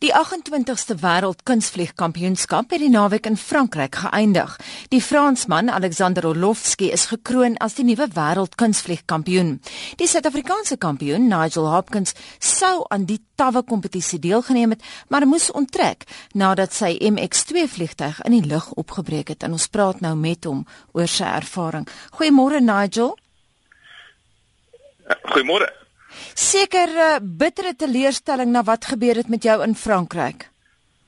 Die 28ste Wêreld Kunstvliegkampioenskap het die naweek in Frankryk geëindig. Die Fransman Alexander Orlovsky is gekroon as die nuwe wêreld kunstvliegkampioen. Die Suid-Afrikaanse kampioen, Nigel Hopkins, sou aan die tawwe kompetisie deelgeneem het, maar moes onttrek nadat sy MX2 vliegtuig in die lug opgebreek het. En ons praat nou met hom oor sy ervaring. Goeiemôre Nigel. Goeiemôre. Seker uh, bittere teleurstelling na wat gebeur het met jou in Frankryk.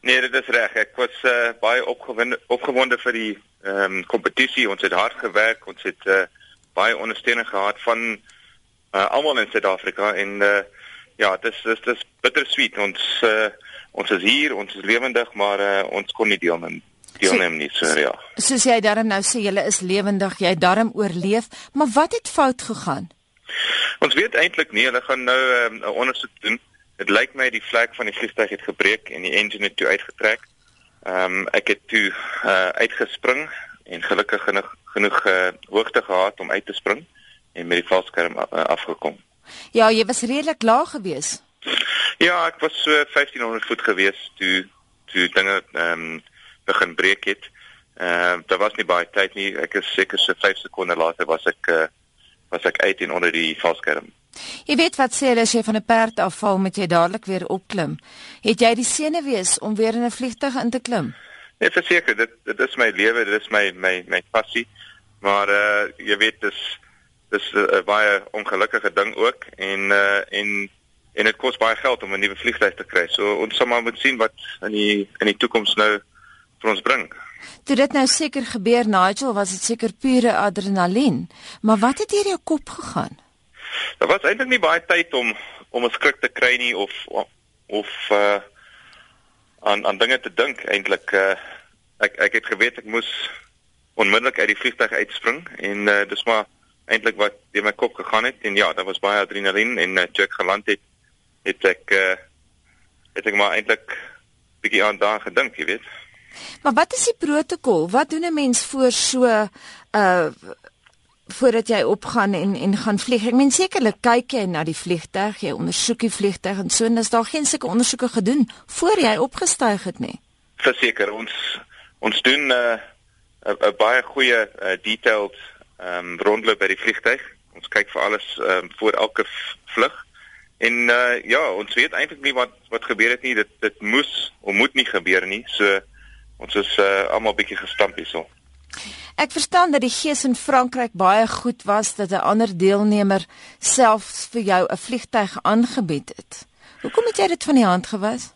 Nee, dit is reg. Ek was uh, baie opgewonde opgewonde vir die ehm um, kompetisie. Ons het hard gewerk. Ons het uh, baie ondersteuning gehad van uh, almal in Suid-Afrika en uh, ja, dit is dit is bittersweet. Ons uh, ons is hier, ons is lewendig, maar uh, ons kon nie deelneem deelneem nie, so ja. Soos jy darm nou sê jy is lewendig, jy darm oorleef, maar wat het fout gegaan? Ons weet eintlik nie, hulle gaan nou ehm, 'n um, ondersoek doen. Dit lyk my die vlek van die vliegtuig het gebreek en die engine het toe uitgetrek. Ehm um, ek het toe uh, uitgespring en gelukkig genoeg genoeg uh, hoogte gehad om uit te spring en met die valskerm uh, afgekom. Ja, jy was redelik laag geweest. Ja, ek was so 1500 voet geweest toe toe dinge ehm um, begin breek het. Ehm uh, daar was nie baie tyd nie. Ek is seker so 5 sekondes later was ek uh, was ek uit en onder die valskerm. Jy weet wat sê hulle as jy van 'n perd afval moet jy dadelik weer opklim. Het jy die senuwees om weer in 'n vliegtuig in te klim? Nee, verseker, dit dit is my lewe, dit is my my my passie. Maar uh jy weet dis dis 'n uh, baie ongelukkige ding ook en uh en en dit kos baie geld om 'n nuwe vliegtuig te kry. So ons sal maar moet sien wat in die in die toekoms nou vir ons bring. Toe dit nou seker gebeur Nigel, was dit seker pure adrenalien. Maar wat het deur jou kop gegaan? Daar was eintlik nie baie tyd om om 'n skrik te kry nie of of uh aan aan dinge te dink eintlik uh ek ek het geweet ek moes onmiddellik uit die vliegtuig uitspring en uh dis maar eintlik wat deur my kop gegaan het en ja, daar was baie adrenalien en uh, toe ek geland het het ek uh het ek maar eintlik bietjie aan daai gedink, jy weet. Maar wat is die protokol? Wat doen 'n mens voor so uh voordat jy opgaan en en gaan vlieg? Ek meen sekerlik kyk jy na die vliegtuig, jy ondersoek die vliegtuig en so en is daar geen sulke ondersoeke gedoen voor jy opgestyg het nie. Verseker ons ons doen 'n uh, 'n baie goeie uh, detailed um rondloop by die vliegtuig. Ons kyk vir alles um voor elke vlug. En uh ja, ons weet eintlik nie wat wat gebeur het nie. Dit dit moes of moet nie gebeur nie. So ons is uh, almal bietjie gestamp hierso. Ek verstaan dat die gees in Frankryk baie goed was dat 'n ander deelnemer selfs vir jou 'n vliegtyg aangebied het. Hoekom het jy dit van die hand gewys?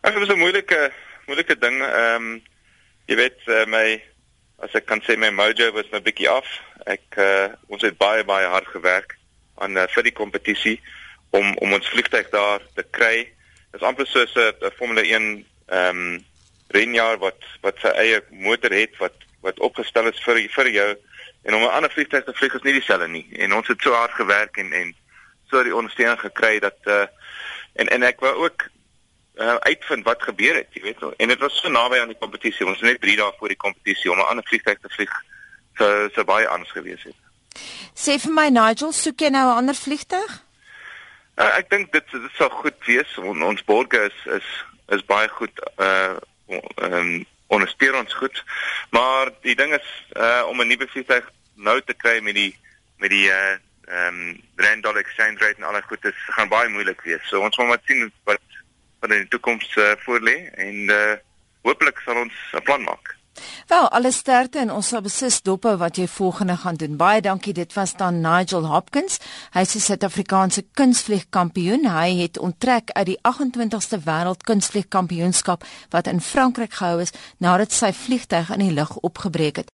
Ag, dit was 'n moeilike moeilike ding. Ehm um, jy weet uh, my as ek kan sê my mojo was 'n bietjie af. Ek uh, ons het baie baie hard gewerk aan uh, vir die kompetisie om om ons vliegtyg daar te kry. Dit is amper soos 'n Formule 1 ehm um, renjaer wat wat sy eie motor het wat wat opgestel is vir vir jou. En om 'n ander vliegtuig te vlieg is nie dieselfde nie. En ons het so hard gewerk en en so die ondersteuning gekry dat uh en en ek wou ook uh, uitvind wat gebeur het jy weet en dit was so naby aan die kompetisie ons net 3 dae voor die kompetisie om 'n ander vliegtuig te vlieg. So so baie anders gewees het. Sê vir my Nigel soek jy nou 'n ander vliegtuig? Uh, ek dink dit dit sou goed wees. On, ons borge is is is baie goed uh ehm um, ondersteun ons goed. Maar die ding is uh om 'n nuwe vliegtuig nou te kry met die met die uh ehm um, rand dollar exchange rate en al daai goed is gaan baie moeilik wees. So ons moet maar sien wat wat in die toekoms uh, voorlê en uh hopelik sal ons 'n plan maak. Wel, alles sterkte en ons sal beslis dop hou wat jy volgende gaan doen. Baie dankie. Dit was dan Nigel Hopkins. Hy is 'n Suid-Afrikaanse kunstvliegkampioen. Hy het onttrek uit die 28ste wêreld kunstvliegkampioenskap wat in Frankryk gehou is nadat sy vliegtyg in die lug opgebreek het.